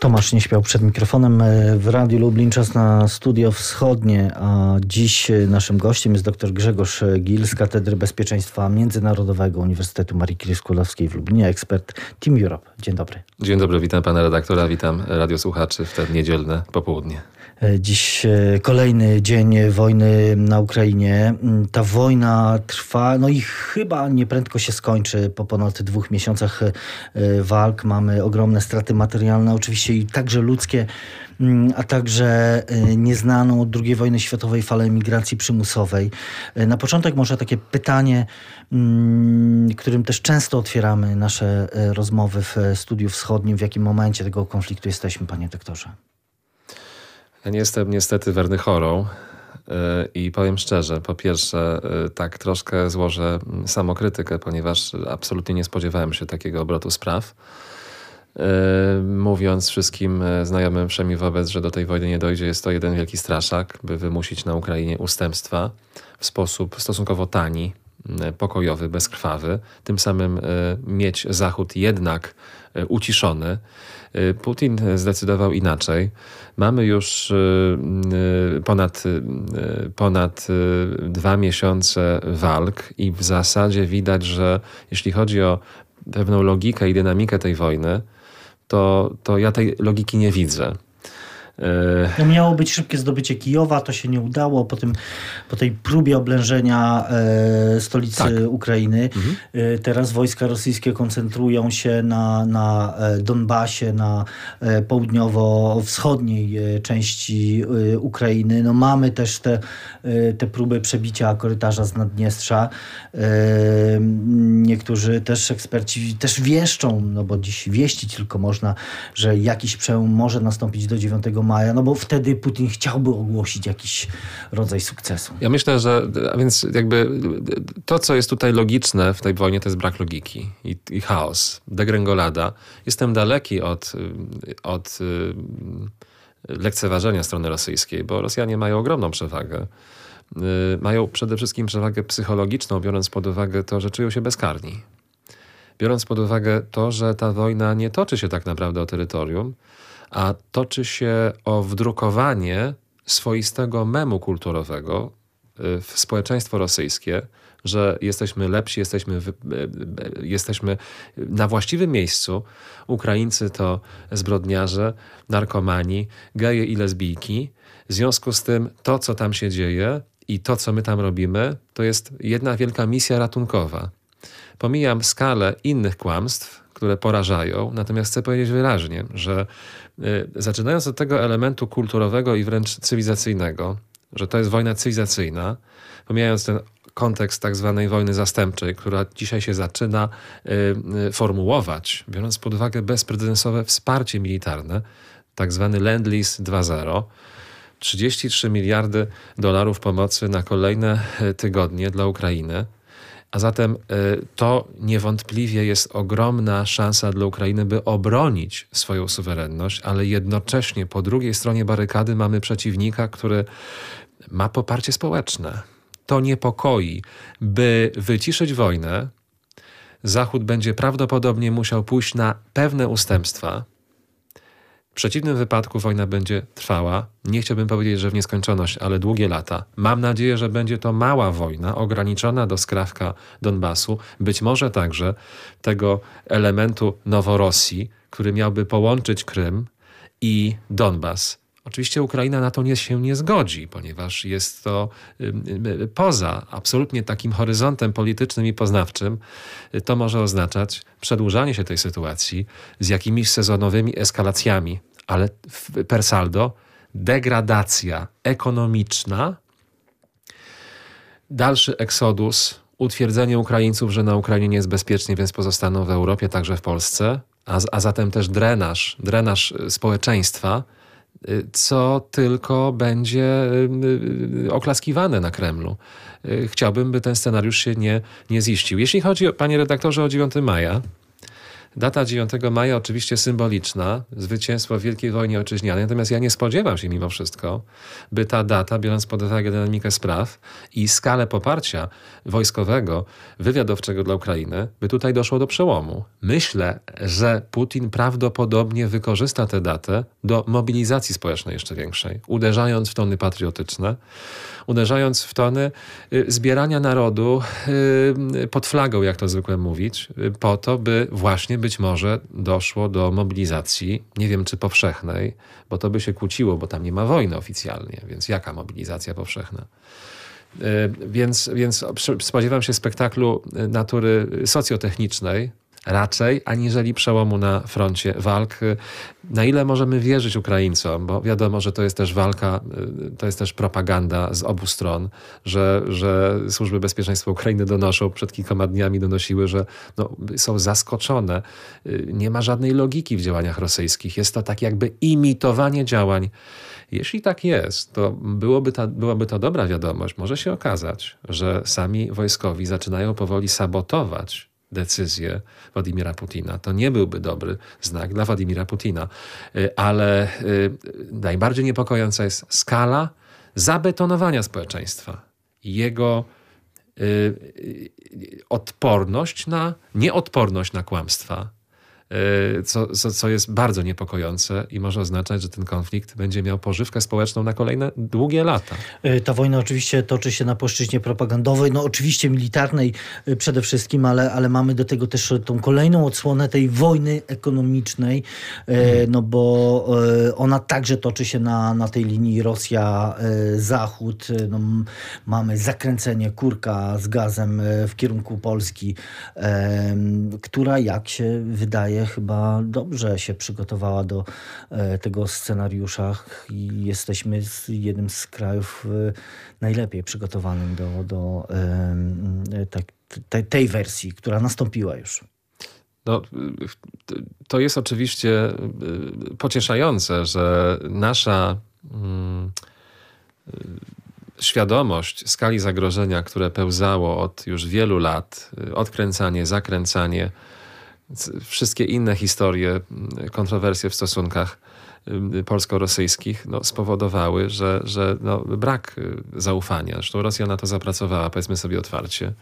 Tomasz nie śpiał przed mikrofonem e, w Radiu Lublin, czas na studio wschodnie, a dziś e, naszym gościem jest dr Grzegorz Gil z Katedry Bezpieczeństwa Międzynarodowego Uniwersytetu Marii Curie-Skłodowskiej w Lublinie, ekspert Team Europe. Dzień dobry. Dzień dobry, witam pana redaktora, witam radiosłuchaczy w te niedzielne popołudnie. E, dziś kolejny dzień wojny na Ukrainie. Mm, ta wojna trwa, no i chyba nieprędko się skończy. Po ponad dwóch miesiącach walk mamy ogromne straty materialne. Oczywiście i także ludzkie, mm, a także nieznaną od II wojny światowej falę emigracji przymusowej. Na początek może takie pytanie, mm, którym też często otwieramy nasze rozmowy w studiu wschodnim. W jakim momencie tego konfliktu jesteśmy, panie doktorze? Ja nie jestem niestety werny chorą. I powiem szczerze, po pierwsze, tak troszkę złożę mm, samokrytykę, ponieważ absolutnie nie spodziewałem się takiego obrotu spraw. E, mówiąc wszystkim e, znajomym wszemi wobec, że do tej wojny nie dojdzie, jest to jeden wielki straszak, by wymusić na Ukrainie ustępstwa w sposób stosunkowo tani, pokojowy, bezkrwawy, tym samym e, mieć Zachód jednak uciszony. Putin zdecydował inaczej. Mamy już ponad, ponad dwa miesiące walk i w zasadzie widać, że jeśli chodzi o pewną logikę i dynamikę tej wojny, to, to ja tej logiki nie widzę. E, no miało być szybkie zdobycie Kijowa, to się nie udało. Po, tym, po tej próbie oblężenia e, stolicy tak. Ukrainy, mhm. e, teraz wojska rosyjskie koncentrują się na, na e, Donbasie, na e, południowo-wschodniej e, części Ukrainy. No mamy też te, te próby przebicia korytarza z Naddniestrza. Niektórzy też eksperci też wieszczą, no bo dziś wieścić tylko można, że jakiś przełom może nastąpić do 9 maja, no bo wtedy Putin chciałby ogłosić jakiś rodzaj sukcesu. Ja myślę, że a więc jakby to, co jest tutaj logiczne w tej wojnie, to jest brak logiki i, i chaos, degrengolada. Jestem daleki od, od y, lekceważenia strony rosyjskiej, bo Rosjanie mają ogromną przewagę. Y, mają przede wszystkim przewagę psychologiczną, biorąc pod uwagę to, że czują się bezkarni. Biorąc pod uwagę to, że ta wojna nie toczy się tak naprawdę o terytorium, a toczy się o wdrukowanie swoistego memu kulturowego y, w społeczeństwo rosyjskie, że jesteśmy lepsi, jesteśmy, y, y, jesteśmy na właściwym miejscu. Ukraińcy to zbrodniarze, narkomani, geje i lesbijki. W związku z tym to, co tam się dzieje i to, co my tam robimy, to jest jedna wielka misja ratunkowa. Pomijam skalę innych kłamstw, które porażają, natomiast chcę powiedzieć wyraźnie, że zaczynając od tego elementu kulturowego i wręcz cywilizacyjnego, że to jest wojna cywilizacyjna, pomijając ten kontekst tak zwanej wojny zastępczej, która dzisiaj się zaczyna y, y, formułować, biorąc pod uwagę bezprecedensowe wsparcie militarne, tak zwany Land-Lease 2.0, 33 miliardy dolarów pomocy na kolejne tygodnie dla Ukrainy, a zatem y, to niewątpliwie jest ogromna szansa dla Ukrainy, by obronić swoją suwerenność, ale jednocześnie po drugiej stronie barykady mamy przeciwnika, który ma poparcie społeczne. To niepokoi. By wyciszyć wojnę, Zachód będzie prawdopodobnie musiał pójść na pewne ustępstwa, przeciwnym wypadku wojna będzie trwała, nie chciałbym powiedzieć, że w nieskończoność, ale długie lata. Mam nadzieję, że będzie to mała wojna, ograniczona do skrawka Donbasu, być może także tego elementu Noworosji, który miałby połączyć Krym i Donbas. Oczywiście Ukraina na to nie, się nie zgodzi, ponieważ jest to poza absolutnie takim horyzontem politycznym i poznawczym. To może oznaczać przedłużanie się tej sytuacji z jakimiś sezonowymi eskalacjami, ale per saldo degradacja ekonomiczna, dalszy eksodus, utwierdzenie Ukraińców, że na Ukrainie nie jest bezpiecznie, więc pozostaną w Europie, także w Polsce, a, a zatem też drenaż, drenaż społeczeństwa co tylko będzie y, y, oklaskiwane na Kremlu. Y, chciałbym, by ten scenariusz się nie, nie ziścił. Jeśli chodzi, panie redaktorze, o 9 maja, Data 9 maja oczywiście symboliczna, zwycięstwo w Wielkiej Wojnie Ojczyźnianej, natomiast ja nie spodziewam się mimo wszystko, by ta data, biorąc pod uwagę dynamikę spraw i skalę poparcia wojskowego, wywiadowczego dla Ukrainy, by tutaj doszło do przełomu. Myślę, że Putin prawdopodobnie wykorzysta tę datę do mobilizacji społecznej jeszcze większej, uderzając w tony patriotyczne, uderzając w tony y, zbierania narodu y, pod flagą, jak to zwykle mówić, y, po to, by właśnie być może doszło do mobilizacji, nie wiem czy powszechnej, bo to by się kłóciło, bo tam nie ma wojny oficjalnie, więc jaka mobilizacja powszechna? Więc, więc spodziewam się spektaklu natury socjotechnicznej, raczej, aniżeli przełomu na froncie walk. Na ile możemy wierzyć Ukraińcom, bo wiadomo, że to jest też walka, to jest też propaganda z obu stron, że, że służby bezpieczeństwa Ukrainy donoszą, przed kilkoma dniami donosiły, że no, są zaskoczone. Nie ma żadnej logiki w działaniach rosyjskich. Jest to tak jakby imitowanie działań. Jeśli tak jest, to byłoby, ta, byłaby to dobra wiadomość. Może się okazać, że sami wojskowi zaczynają powoli sabotować decyzję Władimira Putina. To nie byłby dobry znak dla Władimira Putina. Y, ale y, najbardziej niepokojąca jest skala zabetonowania społeczeństwa. Jego y, odporność na, nieodporność na kłamstwa, co, co, co jest bardzo niepokojące i może oznaczać, że ten konflikt będzie miał pożywkę społeczną na kolejne długie lata. E, ta wojna oczywiście toczy się na płaszczyźnie propagandowej, no oczywiście militarnej e, przede wszystkim, ale, ale mamy do tego też tą kolejną odsłonę tej wojny ekonomicznej, hmm. no bo ona także toczy się na, na tej linii Rosja-Zachód. No, mamy zakręcenie kurka z gazem w kierunku Polski, która jak się wydaje chyba dobrze się przygotowała do e, tego scenariusza i jesteśmy jednym z krajów e, najlepiej przygotowanym do, do tej wersji, która nastąpiła już. No, to jest oczywiście e, pocieszające, że nasza mm, świadomość skali zagrożenia, które pełzało od już wielu lat, odkręcanie, zakręcanie, wszystkie inne historie, kontrowersje w stosunkach polsko-rosyjskich no, spowodowały, że, że no, brak y, zaufania. Zresztą Rosja na to zapracowała, powiedzmy sobie otwarcie.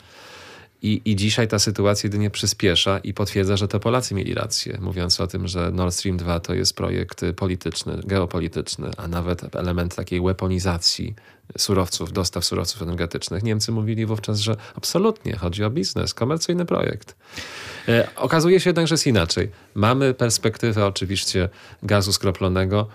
I, I dzisiaj ta sytuacja jedynie przyspiesza i potwierdza, że to Polacy mieli rację, mówiąc o tym, że Nord Stream 2 to jest projekt polityczny, geopolityczny, a nawet element takiej weaponizacji surowców, dostaw surowców energetycznych. Niemcy mówili wówczas, że absolutnie chodzi o biznes, komercyjny projekt. E, okazuje się jednak, że jest inaczej. Mamy perspektywę oczywiście gazu skroplonego,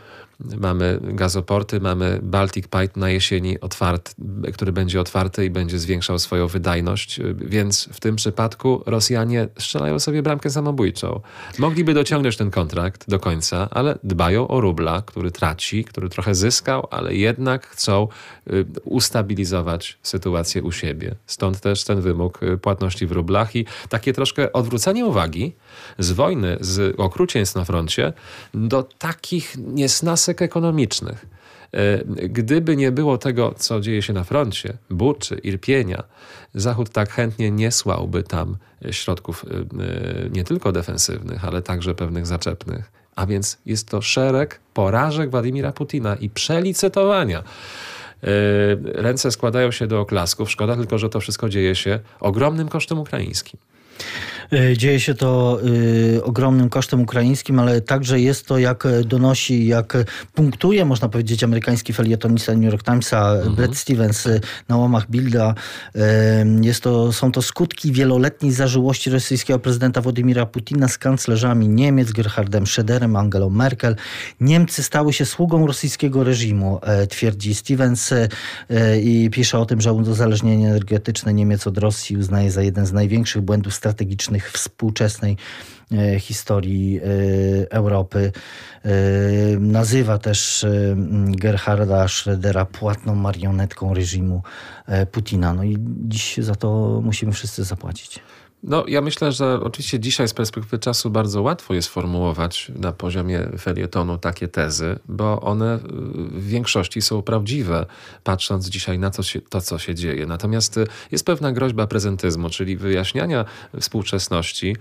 Mamy gazoporty, mamy Baltic Pipe na jesieni, otwart, który będzie otwarty i będzie zwiększał swoją wydajność, więc w tym przypadku Rosjanie strzelają sobie bramkę samobójczą. Mogliby dociągnąć ten kontrakt do końca, ale dbają o rubla, który traci, który trochę zyskał, ale jednak chcą y, ustabilizować sytuację u siebie. Stąd też ten wymóg y, płatności w rublach i takie troszkę odwrócenie uwagi z wojny, z okrucieństw na froncie do takich niesnasek ekonomicznych. E, gdyby nie było tego, co dzieje się na froncie, buczy, irpienia, Zachód tak chętnie nie słałby tam środków e, e, nie tylko defensywnych, ale także pewnych zaczepnych. A więc jest to szereg porażek Władimira Putina i przelicytowania. Ręce składają się do oklasków. Szkoda tylko, że to wszystko dzieje się ogromnym kosztem ukraińskim. E, dzieje się to y, ogromnym kosztem ukraińskim, ale także jest to, jak donosi, jak punktuje, można powiedzieć, amerykański felietonista New York Timesa, mhm. Brett Stevens na łamach Bilda. Y, jest to, są to skutki wieloletniej zażyłości rosyjskiego prezydenta Władimira Putina z kanclerzami Niemiec, Gerhardem Schröderem, Angelą Merkel. Niemcy stały się sługą rosyjskiego reżimu, y, twierdzi Stevens i pisze o tym, że uzależnienie energetyczne Niemiec od Rosji uznaje za jeden z największych błędów strategicznych współczesnej e, historii e, Europy. E, nazywa też Gerharda Schrödera płatną marionetką reżimu Putina. No i dziś za to musimy wszyscy zapłacić. No, ja myślę, że oczywiście dzisiaj z perspektywy czasu bardzo łatwo jest formułować na poziomie felietonu takie tezy, bo one w większości są prawdziwe, patrząc dzisiaj na to, to co się dzieje. Natomiast jest pewna groźba prezentyzmu, czyli wyjaśniania współczesności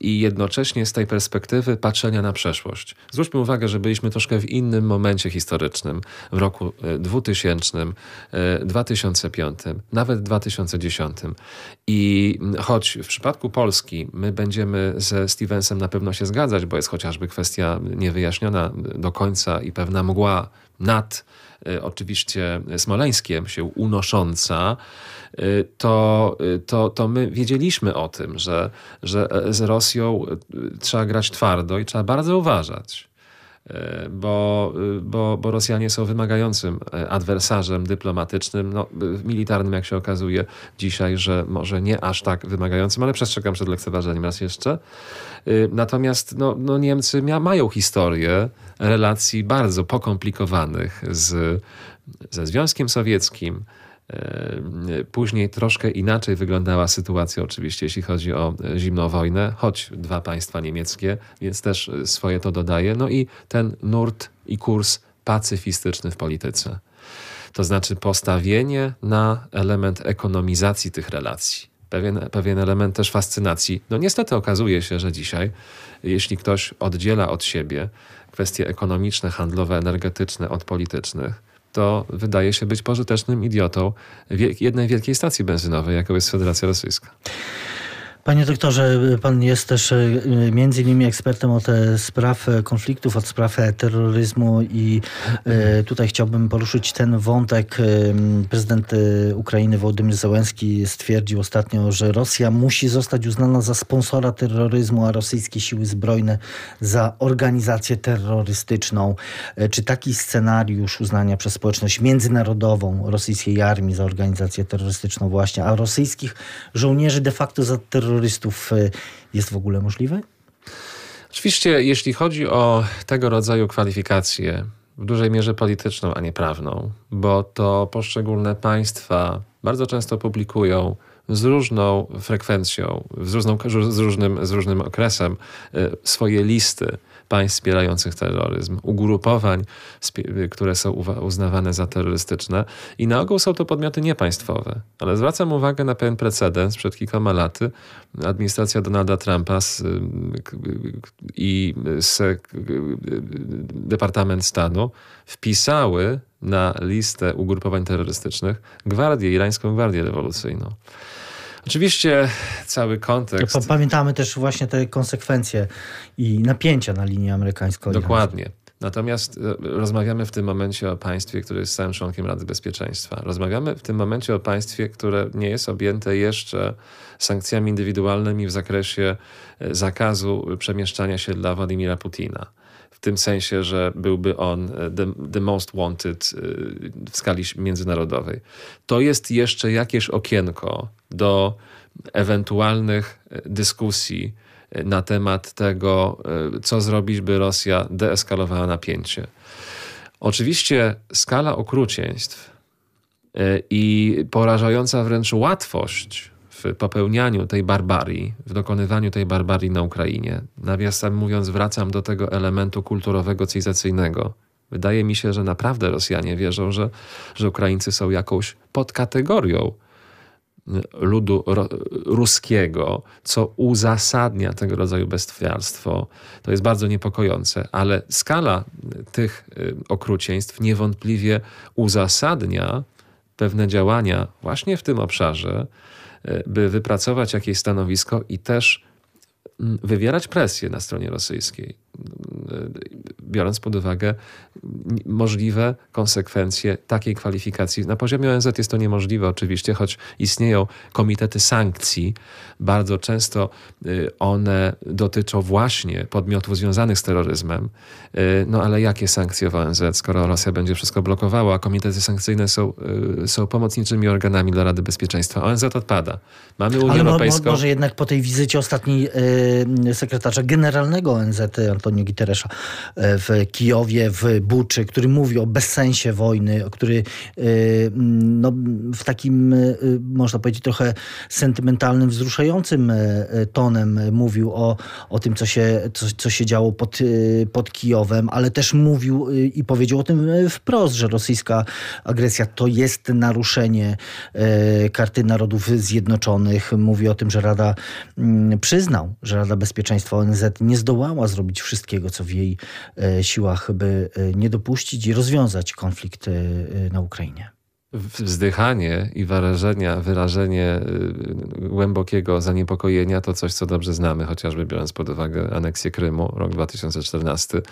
i jednocześnie z tej perspektywy patrzenia na przeszłość. Zwróćmy uwagę, że byliśmy troszkę w innym momencie historycznym, w roku 2000, 2005, nawet 2010. I choć w przypadku Polski my będziemy ze Stevensem na pewno się zgadzać, bo jest chociażby kwestia niewyjaśniona do końca i pewna mgła nad e, oczywiście Smoleńskiem się unosząca, e, to, e, to, to my wiedzieliśmy o tym, że, że z Rosją trzeba grać twardo i trzeba bardzo uważać. E, bo, e, bo, bo Rosjanie są wymagającym e, adwersarzem dyplomatycznym, no, militarnym, jak się okazuje dzisiaj, że może nie aż tak wymagającym, ale przestrzegam przed lekceważeniem raz jeszcze. Natomiast no, no Niemcy mia, mają historię relacji bardzo pokomplikowanych z, ze Związkiem Sowieckim, później troszkę inaczej wyglądała sytuacja, oczywiście, jeśli chodzi o e, zimną wojnę, choć dwa państwa niemieckie, więc też e, swoje to dodaje. No i ten nurt i kurs pacyfistyczny w polityce. To znaczy postawienie na element ekonomizacji tych relacji. Pewien, pewien element też fascynacji. No niestety okazuje się, że dzisiaj, jeśli ktoś oddziela od siebie kwestie ekonomiczne, handlowe, energetyczne od politycznych, to wydaje się być pożytecznym idiotą jednej wielkiej stacji benzynowej, jaką jest Federacja Rosyjska. Panie doktorze, pan jest też e, między innymi ekspertem od spraw konfliktów, od spraw terroryzmu i e, tutaj chciałbym poruszyć ten wątek. E, prezydent Ukrainy Wołodymyr Zełenski stwierdził ostatnio, że Rosja musi zostać uznana za sponsora terroryzmu, a rosyjskie siły zbrojne za organizację terrorystyczną. Czy taki scenariusz uznania przez społeczność międzynarodową rosyjskiej armii za organizację terrorystyczną właśnie, a rosyjskich żołnierzy de facto za terrorystyczną terrorystów e, jest w ogóle możliwe? Oczywiście, jeśli chodzi o tego rodzaju kwalifikacje, w dużej mierze polityczną, a nie prawną, bo to poszczególne państwa bardzo często publikują z różną frekwencją, z, różną, z, różnym, z różnym okresem e, swoje listy państw wspierających terroryzm, ugrupowań, które są uznawane za terrorystyczne i na ogół są to podmioty niepaństwowe. Ale zwracam uwagę na pewien precedens przed kilkoma laty. Administracja Donalda Trumpa z, i z, Departament Stanu wpisały na listę ugrupowań terrorystycznych Gwardię, Irańską Gwardię Rewolucyjną. Oczywiście cały kontekst. Pamiętamy też właśnie te konsekwencje i napięcia na linii amerykańskiej. Dokładnie. Natomiast e, rozmawiamy w tym momencie o państwie, które jest stałym członkiem Rady Bezpieczeństwa. Rozmawiamy w tym momencie o państwie, które nie jest objęte jeszcze sankcjami indywidualnymi w zakresie e, zakazu przemieszczania się dla Władimira Putina w tym sensie, że byłby on e, the, the, most wanted w skali międzynarodowej. To jest jeszcze jakieś okienko do ewentualnych dyskusji na temat tego, e, co zrobić, by Rosja deeskalowała napięcie. Oczywiście skala okrucieństw e, i porażająca wręcz łatwość w popełnianiu tej barbarii, w dokonywaniu tej barbarii na Ukrainie. Nawiasem mówiąc, wracam do tego elementu kulturowego, cywilizacyjnego. Wydaje mi się, że naprawdę Rosjanie wierzą, że, że Ukraińcy są jakąś podkategorią ludu ruskiego, co uzasadnia tego rodzaju bestialstwo, to jest bardzo niepokojące, ale skala tych y, okrucieństw niewątpliwie uzasadnia pewne działania właśnie w tym obszarze, by wypracować jakieś stanowisko i też wywierać presję na stronie rosyjskiej biorąc pod uwagę możliwe konsekwencje takiej kwalifikacji. Na poziomie ONZ jest to niemożliwe oczywiście, choć istnieją komitety sankcji. Bardzo często y, one dotyczą właśnie podmiotów związanych z terroryzmem. Y, no ale jakie sankcje w ONZ, skoro Rosja będzie wszystko blokowała, a komitety sankcyjne są, y, są pomocniczymi organami dla Rady Bezpieczeństwa. ONZ odpada. Mamy Unię ale Europejską. może jednak po tej wizycie ostatniej sekretarza generalnego ONZ Antonio Guterresza e, w Kijowie, w Buczy, który mówi o bezsensie wojny, który no, w takim, można powiedzieć, trochę sentymentalnym, wzruszającym tonem mówił o, o tym, co się, co, co się działo pod, pod Kijowem, ale też mówił i powiedział o tym wprost, że rosyjska agresja to jest naruszenie karty Narodów Zjednoczonych. Mówi o tym, że Rada mm, przyznał, że Rada Bezpieczeństwa ONZ nie zdołała zrobić wszystkiego, co w jej e, siłach, by e, nie dopuścić i rozwiązać konflikt e, na Ukrainie wzdychanie i wyrażenia, wyrażenie głębokiego zaniepokojenia to coś, co dobrze znamy, chociażby biorąc pod uwagę aneksję Krymu, rok 2014.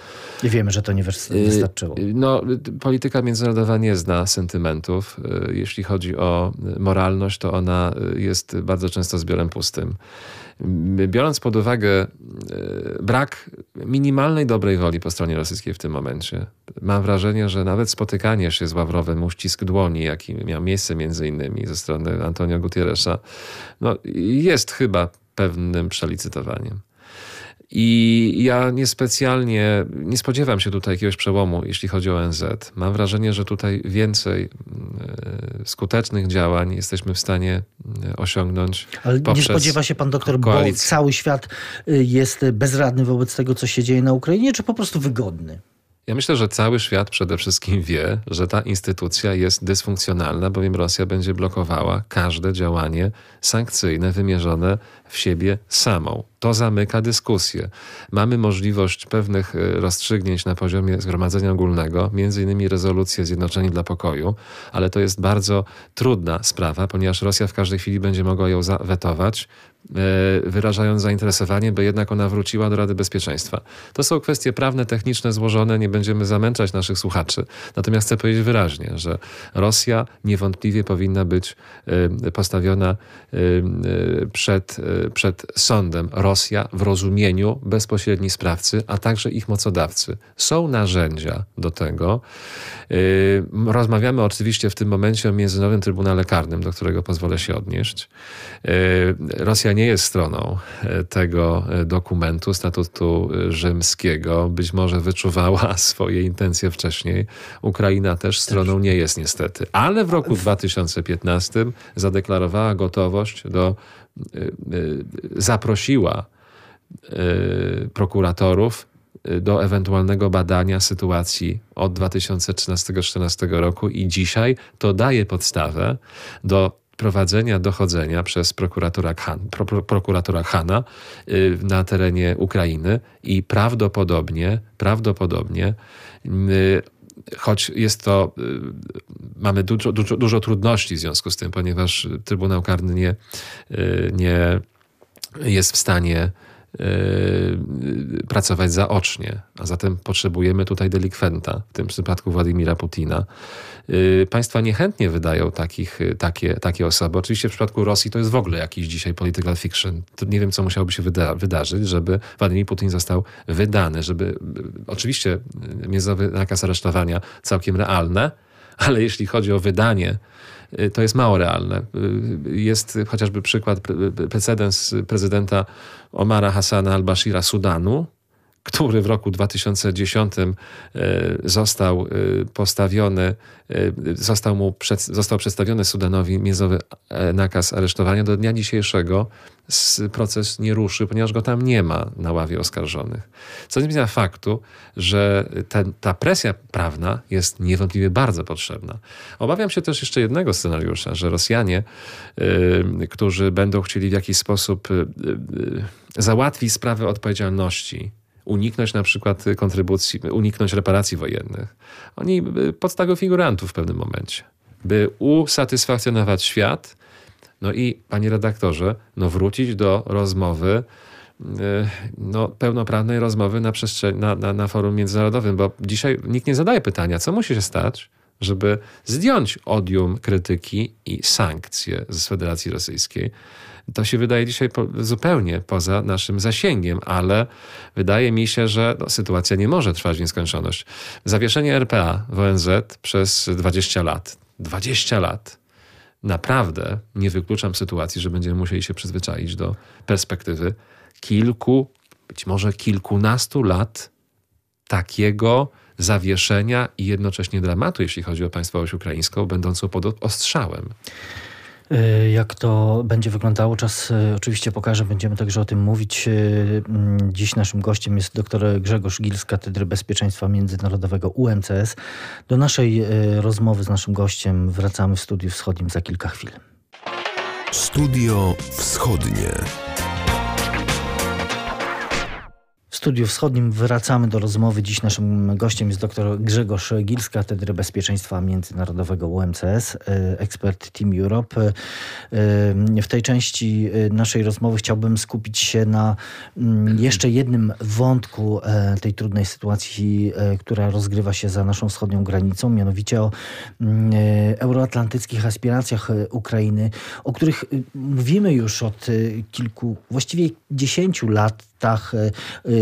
I wiemy, że to nie wystarczyło. No, polityka międzynarodowa nie zna sentymentów. Jeśli chodzi o moralność, to ona jest bardzo często zbiorem pustym. Biorąc pod uwagę e, brak minimalnej dobrej woli po stronie rosyjskiej w tym momencie, mam wrażenie, że nawet spotykanie się z Ławrowem, uścisk dłoni, jaki miał miejsce między innymi ze strony Antonio Gutierreza, no, jest chyba pewnym przelicytowaniem. I ja niespecjalnie, nie spodziewam się tutaj jakiegoś przełomu, jeśli chodzi o ONZ. Mam wrażenie, że tutaj więcej e, skutecznych działań jesteśmy w stanie osiągnąć. Ale nie spodziewa się pan doktor, koalicję. bo cały świat e, jest bezradny wobec tego, co się dzieje na Ukrainie, czy po prostu wygodny? Ja myślę, że cały świat przede wszystkim wie, że ta instytucja jest dysfunkcjonalna, bowiem Rosja będzie blokowała każde działanie sankcyjne wymierzone w siebie samą. To zamyka dyskusję. Mamy możliwość pewnych e, rozstrzygnięć na poziomie Zgromadzenia Ogólnego, między innymi rezolucję Zjednoczeni dla Pokoju, ale to jest bardzo trudna sprawa, ponieważ Rosja w każdej chwili będzie mogła ją zawetować, wyrażając zainteresowanie, by jednak ona wróciła do Rady Bezpieczeństwa. To są kwestie prawne, techniczne, złożone, nie będziemy zamęczać naszych słuchaczy. Natomiast chcę powiedzieć wyraźnie, że Rosja niewątpliwie powinna być e, postawiona przed przed sądem Rosja w rozumieniu bezpośredni sprawcy, a także ich mocodawcy. Są narzędzia do tego. Rozmawiamy oczywiście w tym momencie o Międzynarodowym Trybunale Karnym, do którego pozwolę się odnieść. Y, Nie jest stroną y, tego dokumentu, statutu rzymskiego. Być może wyczuwała swoje intencje wcześniej. Ukraina też stroną nie jest niestety. Ale w roku 2015 zadeklarowała gotowość do zaprosiła prokuratorów do ewentualnego badania sytuacji od 2013-2014 roku i dzisiaj to daje podstawę do prowadzenia dochodzenia przez prokuratora, Han, pro, prokuratora Hana na terenie Ukrainy i prawdopodobnie, prawdopodobnie choć jest to, y, mamy dużo, dużo, dużo trudności w związku z tym, ponieważ Trybunał Karny nie, y, nie jest w stanie y, pracować zaocznie, a zatem potrzebujemy tutaj delikwenta, w tym przypadku Władimira Putina. Państwa niechętnie wydają takich, takie, takie osoby. Oczywiście w przypadku Rosji to jest w ogóle jakiś dzisiaj political fiction. To nie wiem, co musiałoby się wyda wydarzyć, żeby Władimir Putin został wydany, żeby oczywiście międzynarodowy nakaz aresztowania całkiem realne, ale jeśli chodzi o wydanie, to jest mało realne. Jest chociażby przykład, precedens prezydenta Omara Hassana al-Bashira Sudanu, który w roku 2010 e, został e, postawiony, e, został mu przed, został przedstawiony Sudanowi międzynarodowy nakaz aresztowania. Do dnia dzisiejszego proces nie ruszy, ponieważ go tam nie ma na ławie oskarżonych. Co nie zmienia faktu, że ten, ta presja prawna jest niewątpliwie bardzo potrzebna. Obawiam się też jeszcze jednego scenariusza, że Rosjanie, którzy będą chcieli w jakiś sposób załatwić sprawę odpowiedzialności uniknąć na przykład kontrybucji, uniknąć reparacji wojennych. Oni podstawią figurantów w pewnym momencie, by usatysfakcjonować świat, no i panie redaktorze, no wrócić do rozmowy, e, no, pełnoprawnej rozmowy na, na, na, na forum międzynarodowym, bo dzisiaj nikt nie zadaje pytania, co musi się stać, żeby zdjąć odium krytyki i sankcje z Federacji Rosyjskiej to się wydaje dzisiaj po, zupełnie poza naszym zasięgiem, ale wydaje mi się, że no, sytuacja nie może trwać w nieskończoność. Zawieszenie RPA w ONZ przez 20 lat. 20 lat. Naprawdę nie wykluczam sytuacji, że będziemy musieli się przyzwyczaić do perspektywy kilku, być może kilkunastu lat takiego zawieszenia i jednocześnie dramatu, jeśli chodzi o państwowość ukraińską, będącą pod ostrzałem. E, jak to będzie wyglądało, czas e, oczywiście pokaże, będziemy także o tym mówić. E, mm, dziś naszym gościem jest dr Grzegorz Gil z Katedry Bezpieczeństwa Międzynarodowego UMCS. Do naszej rozmowy z naszym gościem wracamy w studiu wschodnim za kilka chwil. Studio Wschodnie. Studiu Wschodnim wracamy do rozmowy. Dziś naszym gościem jest dr Grzegorz Gil z Katedry Bezpieczeństwa Międzynarodowego UMCS, e, ekspert Team Europe. E, w tej części e, naszej rozmowy chciałbym skupić się na mm, jeszcze jednym wątku tej trudnej sytuacji, która rozgrywa się za naszą wschodnią granicą, mianowicie o mm, euroatlantyckich aspiracjach Ukrainy, o których mówimy już od kilku, właściwie dziesięciu lat y, y,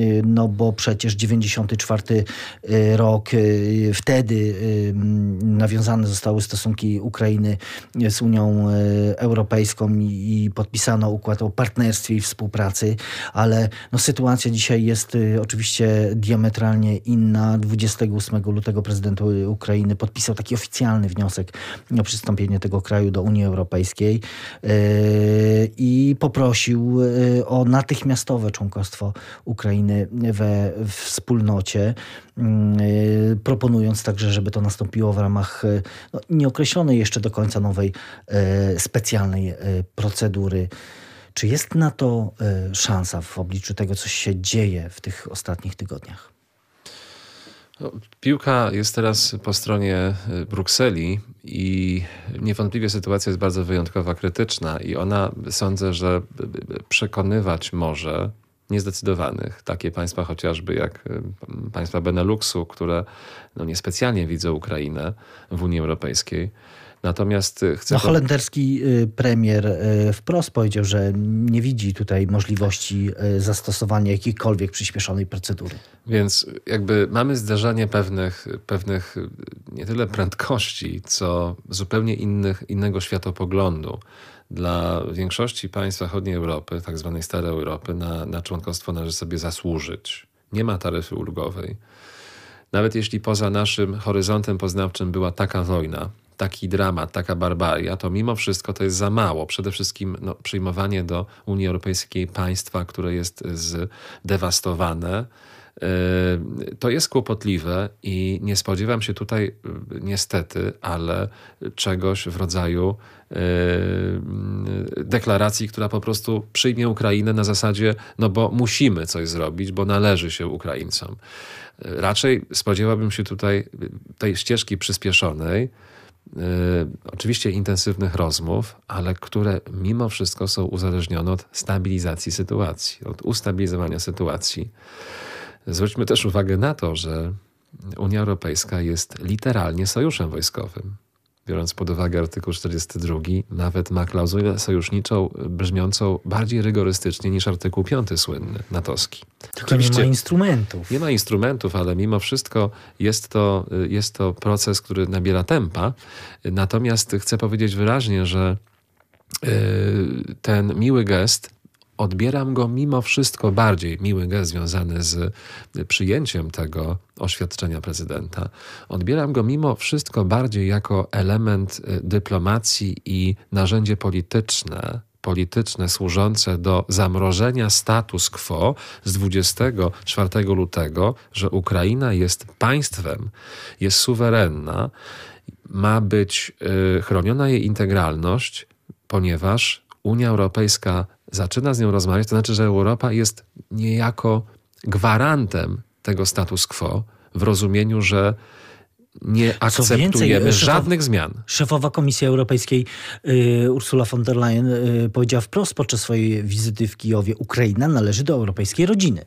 y, no bo przecież 94 rok, wtedy nawiązane zostały stosunki Ukrainy z Unią Europejską i podpisano układ o partnerstwie i współpracy, ale no sytuacja dzisiaj jest oczywiście diametralnie inna. 28 lutego prezydent Ukrainy podpisał taki oficjalny wniosek o przystąpienie tego kraju do Unii Europejskiej i poprosił o natychmiastowe członkostwo Ukrainy we wspólnocie, mm, y, proponując także, żeby to nastąpiło w ramach y, no, nieokreślonej jeszcze do końca nowej y, specjalnej procedury. Czy jest na to szansa w obliczu tego, co się dzieje w tych ostatnich tygodniach? No, piłka jest teraz po stronie Brukseli i niewątpliwie sytuacja jest bardzo wyjątkowa, krytyczna i ona sądzę, że przekonywać może niezdecydowanych, takie państwa chociażby jak państwa Beneluxu, które no niespecjalnie widzą Ukrainę w Unii Europejskiej, Natomiast y, chcę. No, holenderski y, premier y, wprost powiedział, że nie widzi tutaj możliwości zastosowania jakiejkolwiek przyspieszonej procedury. Więc jakby mamy zderzenie pewnych, pewnych nie tyle prędkości, co zupełnie innych, innego światopoglądu. Dla większości państw zachodniej Europy, tak zwanej starej Europy, na, na członkostwo należy sobie zasłużyć. Nie ma taryfy ulgowej. Nawet jeśli poza naszym horyzontem poznawczym była taka wojna, taki dramat, taka barbaria, to mimo wszystko to jest za mało. Przede wszystkim no, przyjmowanie do Unii Europejskiej państwa, które jest zdewastowane, e, to jest kłopotliwe i nie spodziewam się tutaj e, niestety, ale czegoś w rodzaju e, deklaracji, która po prostu przyjmie Ukrainę na zasadzie, no bo musimy coś zrobić, bo należy się Ukraińcom. Raczej spodziewałbym się tutaj tej ścieżki przyspieszonej, Y, oczywiście intensywnych rozmów, ale które mimo wszystko są uzależnione od stabilizacji sytuacji, od ustabilizowania sytuacji. Zwróćmy też uwagę na to, że Unia Europejska jest literalnie sojuszem wojskowym biorąc pod uwagę artykuł 42, nawet ma klauzulę sojuszniczą brzmiącą bardziej rygorystycznie niż artykuł 5 słynny, natowski. Tylko nie ma instrumentów. Nie ma instrumentów, ale mimo wszystko jest to, jest to proces, który nabiera tempa. Natomiast chcę powiedzieć wyraźnie, że y, ten miły gest odbieram go mimo wszystko bardziej, miły gest związany z przyjęciem tego oświadczenia prezydenta, odbieram go mimo wszystko bardziej jako element y, dyplomacji i narzędzie polityczne, polityczne służące do zamrożenia status quo z 24 lutego, że Ukraina jest państwem, jest suwerenna, ma być y, chroniona jej integralność, ponieważ Unia Europejska zaczyna z nią rozmawiać, to znaczy, że Europa jest niejako gwarantem tego status quo w rozumieniu, że nie akceptujemy więcej, żadnych zmian. Szefowa Komisji Europejskiej y, Ursula von der Leyen y, powiedziała wprost podczas swojej wizyty w Kijowie: Ukraina należy do europejskiej rodziny.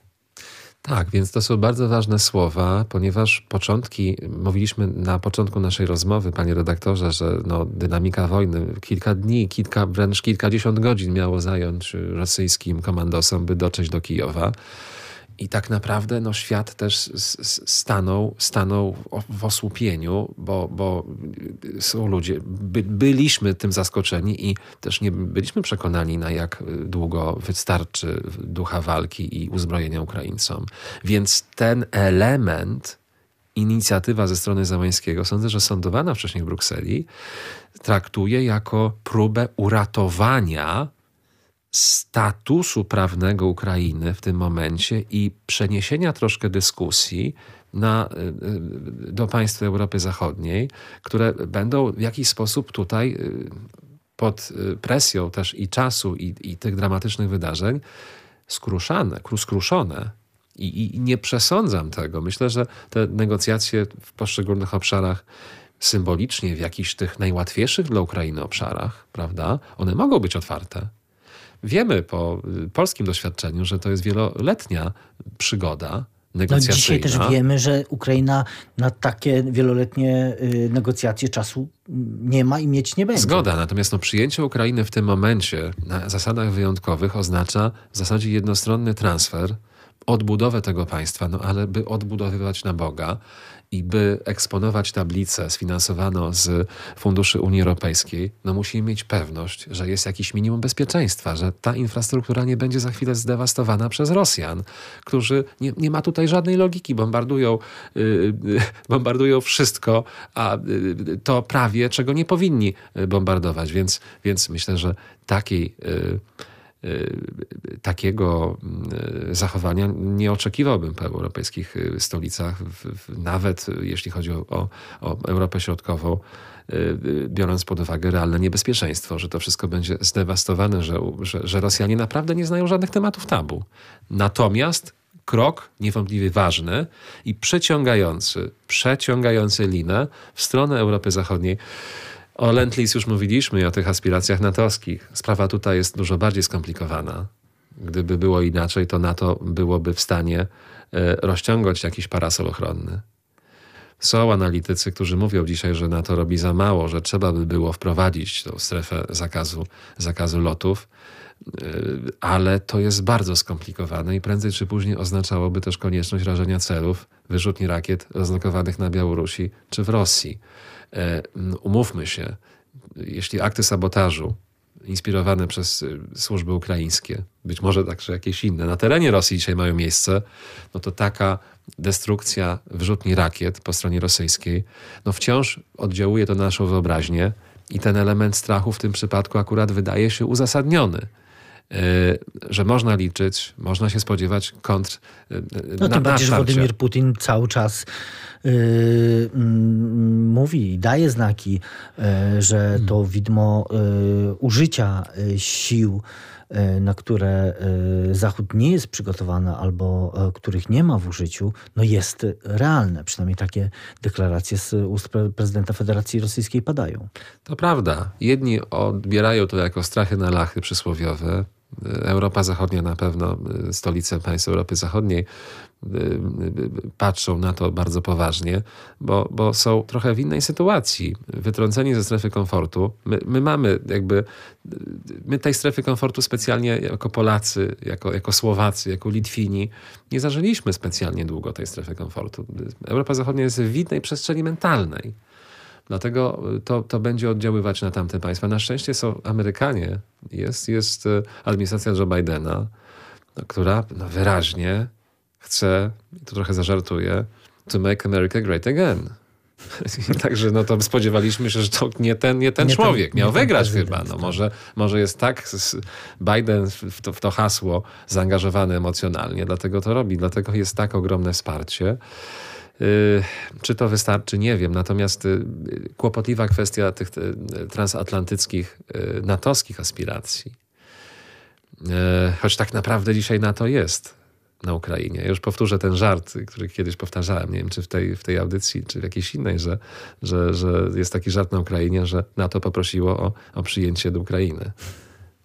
Tak, więc to są bardzo ważne słowa, ponieważ początki, mówiliśmy na początku naszej rozmowy, panie redaktorze, że no, dynamika wojny kilka dni, kilka, wręcz kilkadziesiąt godzin miało zająć rosyjskim komandosom, by dotrzeć do Kijowa. I tak naprawdę no, świat też stanął, stanął w osłupieniu, bo, bo są ludzie, by, byliśmy tym zaskoczeni i też nie byliśmy przekonani, na jak długo wystarczy ducha walki i uzbrojenia Ukraińcom. Więc ten element, inicjatywa ze strony Zamańskiego, sądzę, że sądowana wcześniej w Brukseli, traktuje jako próbę uratowania statusu prawnego Ukrainy w tym momencie i przeniesienia troszkę dyskusji na, y, y, do państw Europy Zachodniej, które będą w jakiś sposób tutaj y, pod presją też i czasu, i, i tych dramatycznych wydarzeń skruszane, skruszone. I, I nie przesądzam tego. Myślę, że te negocjacje w poszczególnych obszarach symbolicznie w jakichś tych najłatwiejszych dla Ukrainy obszarach, prawda, one mogą być otwarte. Wiemy po y, polskim doświadczeniu, że to jest wieloletnia przygoda, no dzisiaj też wiemy, że Ukraina na takie wieloletnie y, negocjacje czasu nie ma i mieć nie będzie. Zgoda, natomiast no, przyjęcie Ukrainy w tym momencie na zasadach wyjątkowych oznacza w zasadzie jednostronny transfer, odbudowę tego państwa, no ale by odbudowywać na Boga, i by eksponować tablicę sfinansowaną z funduszy Unii Europejskiej, no musimy mieć pewność, że jest jakiś minimum bezpieczeństwa, że ta infrastruktura nie będzie za chwilę zdewastowana przez Rosjan, którzy nie, nie ma tutaj żadnej logiki, bombardują, yy, bombardują wszystko, a yy, to prawie czego nie powinni bombardować, więc, więc myślę, że takiej yy, takiego y, zachowania nie oczekiwałbym po europejskich y, stolicach, nawet jeśli chodzi o, o Europę Środkową, biorąc pod uwagę realne niebezpieczeństwo, że to wszystko będzie zdewastowane, że, że, że Rosjanie naprawdę nie znają żadnych tematów tabu. Natomiast krok niewątpliwie ważny i przeciągający, przeciągający linę w stronę Europy Zachodniej. O Lentlis już mówiliśmy i o tych aspiracjach natowskich. Sprawa tutaj jest dużo bardziej skomplikowana. Gdyby było inaczej, to NATO byłoby w stanie e, rozciągać jakiś parasol ochronny. Są analitycy, którzy mówią dzisiaj, że NATO robi za mało, że trzeba by było wprowadzić tą strefę zakazu, zakazu lotów, e, ale to jest bardzo skomplikowane i prędzej czy później oznaczałoby też konieczność rażenia celów wyrzutni rakiet rozlokowanych na Białorusi czy w Rosji. E, umówmy się, jeśli akty sabotażu inspirowane przez y, służby ukraińskie, być może także jakieś inne, na terenie Rosji dzisiaj mają miejsce, no to taka destrukcja wyrzutni rakiet po stronie rosyjskiej, no wciąż oddziałuje to na naszą wyobraźnię i ten element strachu w tym przypadku akurat wydaje się uzasadniony. E, że można liczyć, można się spodziewać kontr. E, no tym bardziej, że Władimir Putin cały czas yy, mówi i daje znaki, yy, że hmm. to widmo yy, użycia sił na które Zachód nie jest przygotowany albo których nie ma w użyciu, no jest realne. Przynajmniej takie deklaracje z ust prezydenta Federacji Rosyjskiej padają. To prawda. Jedni odbierają to jako strachy na lachy przysłowiowe, Europa Zachodnia na pewno, y, stolice państw Europy Zachodniej y, y, patrzą na to bardzo poważnie, bo, bo są trochę w innej sytuacji. Wytrąceni ze strefy komfortu. My, my mamy jakby, my tej strefy komfortu specjalnie jako Polacy, jako, jako Słowacy, jako Litwini, nie zażyliśmy specjalnie długo tej strefy komfortu. Europa Zachodnia jest w innej przestrzeni mentalnej. Dlatego to, to będzie oddziaływać na tamte państwa. Na szczęście są Amerykanie, jest, jest e, administracja Joe Bidena, no, która no, wyraźnie chce, tu trochę zażartuje, to make America great again. Także no to spodziewaliśmy się, że to nie ten, nie ten nie człowiek ten, miał wygrać chyba. No może, może jest tak Biden w to, w to hasło zaangażowany emocjonalnie, dlatego to robi, dlatego jest tak ogromne wsparcie. Y, czy to wystarczy, nie wiem. Natomiast y, kłopotliwa kwestia tych y, transatlantyckich, natowskich aspiracji. Choć tak naprawdę dzisiaj NATO jest na Ukrainie. Ja już powtórzę ten żart, który kiedyś powtarzałem, nie wiem czy w tej, w tej audycji, czy w jakiejś innej, że, że, że jest taki żart na Ukrainie, że NATO poprosiło o, o przyjęcie do Ukrainy.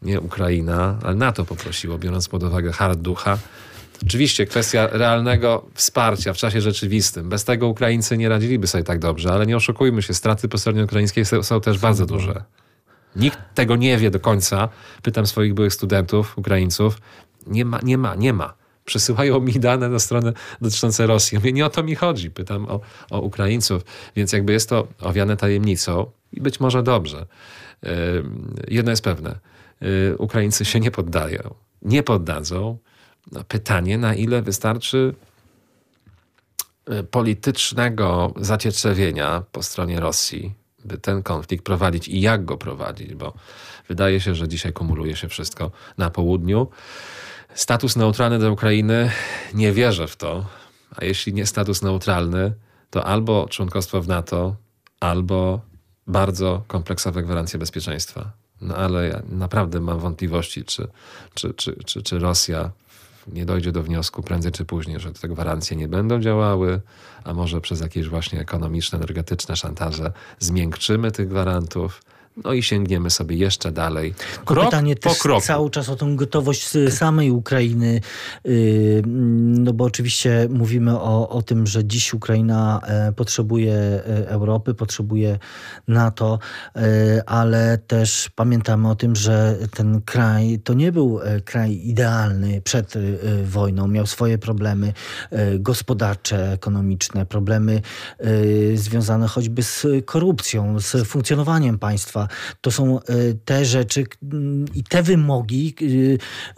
Nie Ukraina, ale NATO poprosiło, biorąc pod uwagę hard ducha Oczywiście kwestia realnego wsparcia w czasie rzeczywistym. Bez tego Ukraińcy nie radziliby sobie tak dobrze, ale nie oszukujmy się, straty po stronie ukraińskiej są, są też bardzo duże. Nikt tego nie wie do końca. Pytam swoich byłych studentów, Ukraińców. Nie ma, nie ma, nie ma. Przesyłają mi dane na stronę dotyczące Rosji. Mówię, nie o to mi chodzi. Pytam o, o Ukraińców. Więc jakby jest to owiane tajemnicą i być może dobrze. Jedno jest pewne. Ukraińcy się nie poddają. Nie poddadzą. Pytanie, na ile wystarczy politycznego zacietrzewienia po stronie Rosji, by ten konflikt prowadzić i jak go prowadzić, bo wydaje się, że dzisiaj kumuluje się wszystko na południu. Status neutralny dla Ukrainy, nie wierzę w to, a jeśli nie status neutralny, to albo członkostwo w NATO, albo bardzo kompleksowe gwarancje bezpieczeństwa. No ale ja naprawdę mam wątpliwości, czy, czy, czy, czy, czy Rosja nie dojdzie do wniosku prędzej czy później, że te gwarancje nie będą działały, a może przez jakieś właśnie ekonomiczne, energetyczne szantaże zmiękczymy tych gwarantów no i sięgniemy sobie jeszcze dalej. Krok pytanie po też kroku. cały czas o tą gotowość samej Ukrainy, y, no bo oczywiście mówimy o, o tym, że dziś Ukraina e, potrzebuje e, Europy, potrzebuje NATO, e, ale też pamiętamy o tym, że ten kraj to nie był kraj idealny przed wojną. Miał swoje problemy gospodarcze, ekonomiczne, problemy związane choćby z korupcją, z funkcjonowaniem państwa to są e, te rzeczy mm, i te wymogi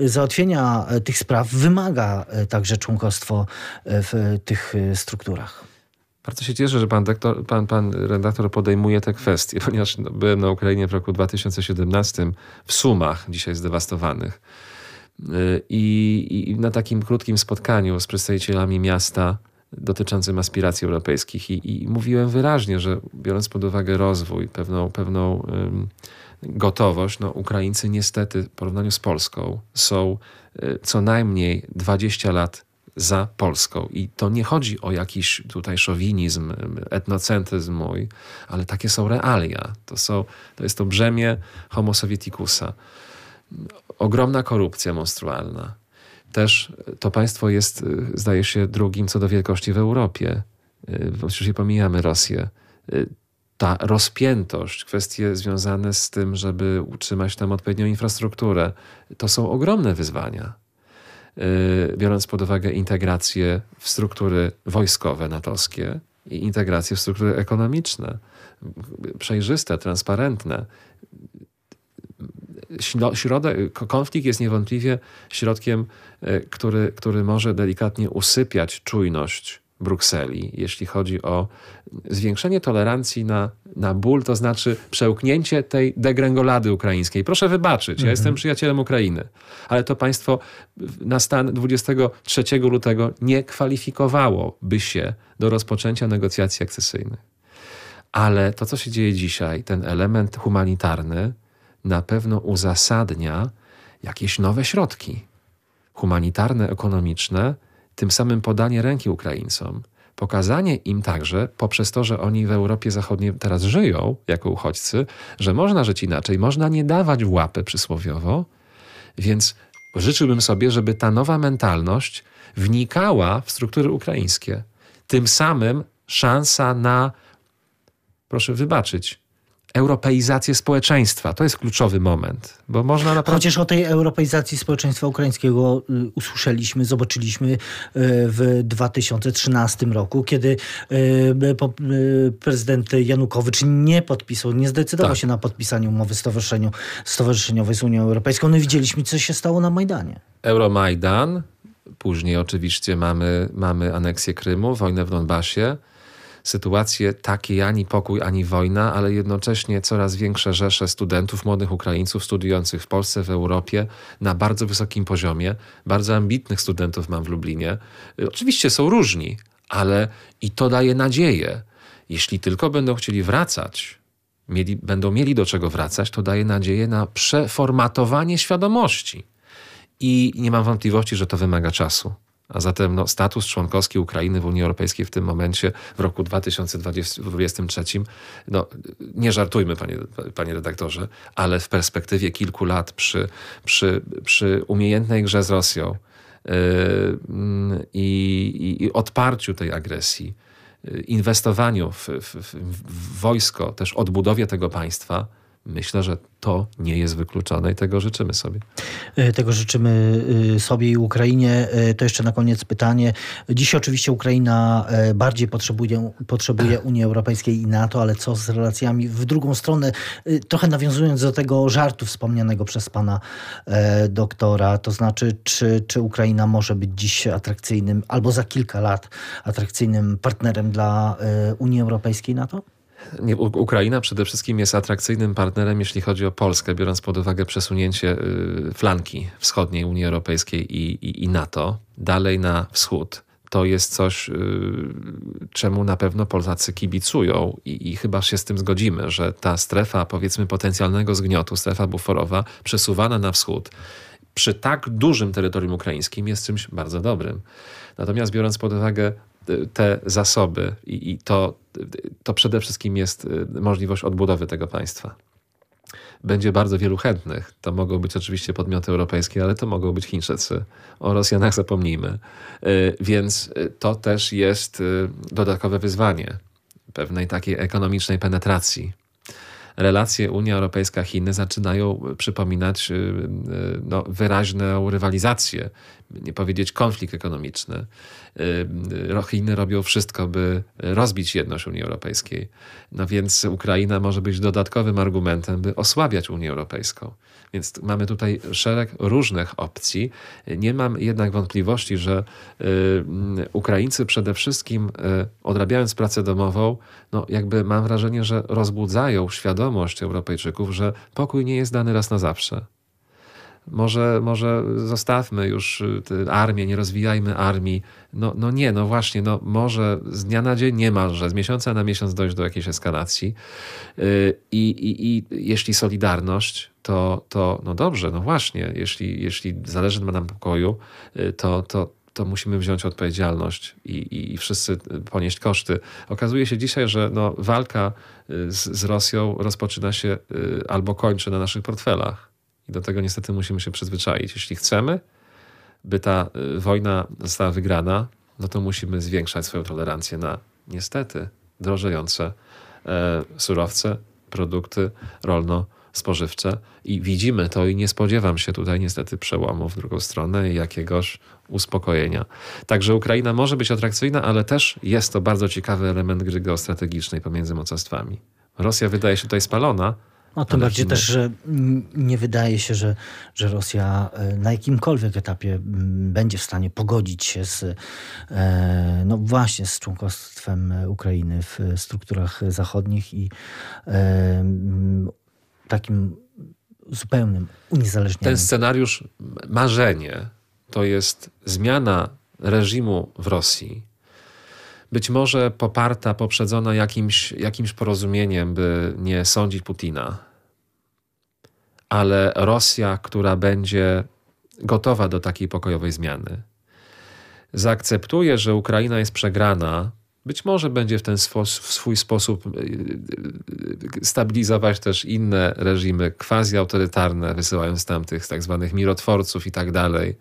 e, załatwienia e, tych spraw wymaga także członkostwo w tych strukturach. Bardzo się cieszę, że pan, doktor, pan, pan redaktor podejmuje te kwestie, ponieważ no, byłem na Ukrainie w roku 2017 w Sumach, dzisiaj zdewastowanych. I, I, na takim krótkim spotkaniu z przedstawicielami miasta dotyczącym aspiracji europejskich i, i mówiłem wyraźnie, że biorąc pod uwagę rozwój, pewną, pewną gotowość, no Ukraińcy niestety w porównaniu z Polską są y, co najmniej 20 lat za Polską. I to nie chodzi o jakiś tutaj szowinizm, etnocentryzm mój, ale takie są realia. To, są, to jest to brzemię homo sovieticusa. Ogromna korupcja monstrualna też to państwo jest, y, zdaje się, drugim co do wielkości w Europie. Y, oczywiście pomijamy Rosję. Y, ta rozpiętość, kwestie związane z tym, żeby utrzymać tam odpowiednią infrastrukturę, to są ogromne wyzwania. Biorąc pod uwagę integrację w struktury wojskowe natowskie i integrację w struktury ekonomiczne, przejrzyste, transparentne środek, konflikt jest niewątpliwie środkiem, e, który, który może delikatnie usypiać czujność Brukseli, jeśli chodzi o zwiększenie tolerancji na, na ból, to znaczy przełknięcie tej degrengolady ukraińskiej. Proszę wybaczyć, ja mhm. jestem przyjacielem Ukrainy, ale to państwo na stan 23 lutego nie kwalifikowałoby się do rozpoczęcia negocjacji akcesyjnych. Ale to, co się dzieje dzisiaj, ten element humanitarny, na pewno uzasadnia jakieś nowe środki humanitarne, ekonomiczne, tym samym podanie ręki Ukraińcom, pokazanie im także, poprzez to, że oni w Europie Zachodniej teraz żyją jako uchodźcy, że można żyć inaczej, można nie dawać w łapę przysłowiowo, więc życzyłbym sobie, żeby ta nowa mentalność wnikała w struktury ukraińskie. Tym samym szansa na, proszę wybaczyć, europeizację społeczeństwa. To jest kluczowy moment, bo można naprawdę... Chociaż o tej europeizacji społeczeństwa ukraińskiego y, usłyszeliśmy, zobaczyliśmy y, w 2013 roku, kiedy y, prezydent Janukowycz nie podpisał, nie zdecydował tak. się na podpisanie umowy stowarzyszeniowej z Unią Europejską. No i widzieliśmy, co się stało na Majdanie. Euromajdan, później oczywiście mamy, mamy aneksję Krymu, wojnę w Donbasie, sytuacje takie ani pokój, ani wojna, ale jednocześnie coraz większe rzesze studentów, młodych Ukraińców studiujących w Polsce, w Europie na bardzo wysokim poziomie. Bardzo ambitnych studentów mam w Lublinie. Oczywiście są różni, ale i to daje nadzieję. Jeśli tylko będą chcieli wracać, mieli, będą mieli do czego wracać, to daje nadzieję na przeformatowanie świadomości. I nie mam wątpliwości, że to wymaga czasu. A zatem no, status członkowski Ukrainy w Unii Europejskiej w tym momencie, w roku 2023, no, nie żartujmy, panie, panie redaktorze, ale w perspektywie kilku lat przy, przy, przy umiejętnej grze z Rosją yy, i, i odparciu tej agresji, yy, inwestowaniu w, w, w wojsko, też odbudowie tego państwa, Myślę, że to nie jest wykluczone i tego życzymy sobie. E, tego życzymy e, sobie i Ukrainie. E, to jeszcze na koniec pytanie. Dziś oczywiście Ukraina bardziej potrzebuje, potrzebuje Unii Europejskiej i NATO, ale co z relacjami w drugą stronę? Trochę nawiązując do tego żartu wspomnianego przez pana doktora, to znaczy, czy, czy Ukraina może być dziś atrakcyjnym, albo za kilka lat atrakcyjnym partnerem dla Unii Europejskiej i NATO? Ukraina przede wszystkim jest atrakcyjnym partnerem, jeśli chodzi o Polskę, biorąc pod uwagę przesunięcie y, flanki wschodniej Unii Europejskiej i, i, i NATO dalej na wschód to jest coś, y, czemu na pewno Polacy kibicują i, i, chyba się z tym zgodzimy, że ta strefa, powiedzmy, potencjalnego zgniotu, strefa buforowa, przesuwana na wschód, przy tak dużym terytorium ukraińskim jest czymś bardzo dobrym. Natomiast biorąc pod uwagę te zasoby i, i to, to przede wszystkim jest y, możliwość odbudowy tego państwa. Będzie bardzo wielu chętnych. To mogą być oczywiście podmioty europejskie, ale to mogą być Chińczycy. O Rosjanach zapomnijmy. Y, więc y, to też jest dodatkowe wyzwanie pewnej takiej ekonomicznej penetracji relacje Unia Europejska-Chiny zaczynają przypominać y, y, no, wyraźną rywalizację, nie powiedzieć konflikt ekonomiczny. Y, Chiny robią wszystko, by rozbić jedność Unii Europejskiej. No więc Ukraina może być dodatkowym argumentem, by osłabiać Unię Europejską. Więc mamy tutaj szereg różnych opcji. Nie mam jednak wątpliwości, że Ukraińcy przede wszystkim odrabiając pracę domową, no jakby mam wrażenie, że rozbudzają świadomość Europejczyków, że pokój nie jest dany raz na zawsze. Może, może zostawmy już armię, nie rozwijajmy armii. No, no nie, no właśnie, no może z dnia na dzień niemalże, z miesiąca na miesiąc dojść do jakiejś eskalacji. I, i, i jeśli solidarność, to, to no dobrze, no właśnie, jeśli, jeśli zależy nam pokoju, to, to, to musimy wziąć odpowiedzialność i, i wszyscy ponieść koszty. Okazuje się dzisiaj, że no, walka y, z, z Rosją rozpoczyna się y, albo kończy na naszych portfelach. I do tego niestety musimy się przyzwyczaić. Jeśli chcemy, by ta y, wojna została wygrana, no to musimy zwiększać swoją tolerancję na niestety drożejące e, surowce, produkty rolno spożywcze i widzimy to i nie spodziewam się tutaj niestety przełomu w drugą stronę i jakiegoś uspokojenia. Także Ukraina może być atrakcyjna, ale też jest to bardzo ciekawy element gry geostrategicznej pomiędzy mocarstwami. Rosja wydaje się tutaj spalona, no tym bardziej też, że nie wydaje się, że, że Rosja e, na jakimkolwiek etapie będzie w stanie pogodzić się z, e, no właśnie z członkostwem Ukrainy w strukturach zachodnich i takim zupełnym uniezależnieniem. Ten scenariusz marzenie to jest zmiana reżimu w Rosji, być może poparta, poprzedzona jakimś, jakimś porozumieniem, by nie sądzić Putina, ale Rosja, która będzie gotowa do takiej pokojowej zmiany, zaakceptuje, że Ukraina jest przegrana, być może będzie w ten w swój sposób y, y, stabilizować też inne reżimy quasi-autorytarne, wysyłając tam tych tak zwanych mirotworców i tak dalej.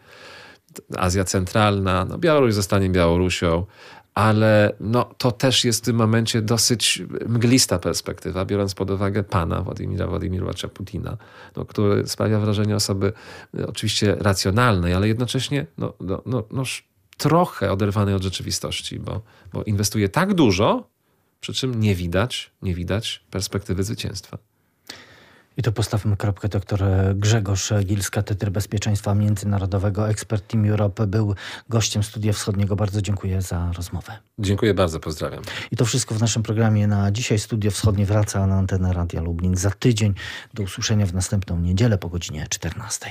Azja Centralna, no Białoruś zostanie Białorusią, ale no, to też jest w tym momencie dosyć mglista perspektywa, biorąc pod uwagę pana Władimira Władimirowicza Putina, no, który sprawia wrażenie osoby y, oczywiście racjonalnej, ale jednocześnie no, no, no, no trochę oderwany od rzeczywistości, bo, bo inwestuje tak dużo, przy czym nie widać, nie widać perspektywy zwycięstwa. I to postawmy kropkę. Doktor Grzegorz Gil z Katedry Bezpieczeństwa Międzynarodowego, ekspert Team Europe, był gościem Studia Wschodniego. Bardzo dziękuję za rozmowę. Dziękuję bardzo, pozdrawiam. I to wszystko w naszym programie na dzisiaj. Studio Wschodnie wraca na antenę Radia Lublin za tydzień. Do usłyszenia w następną niedzielę po godzinie 14.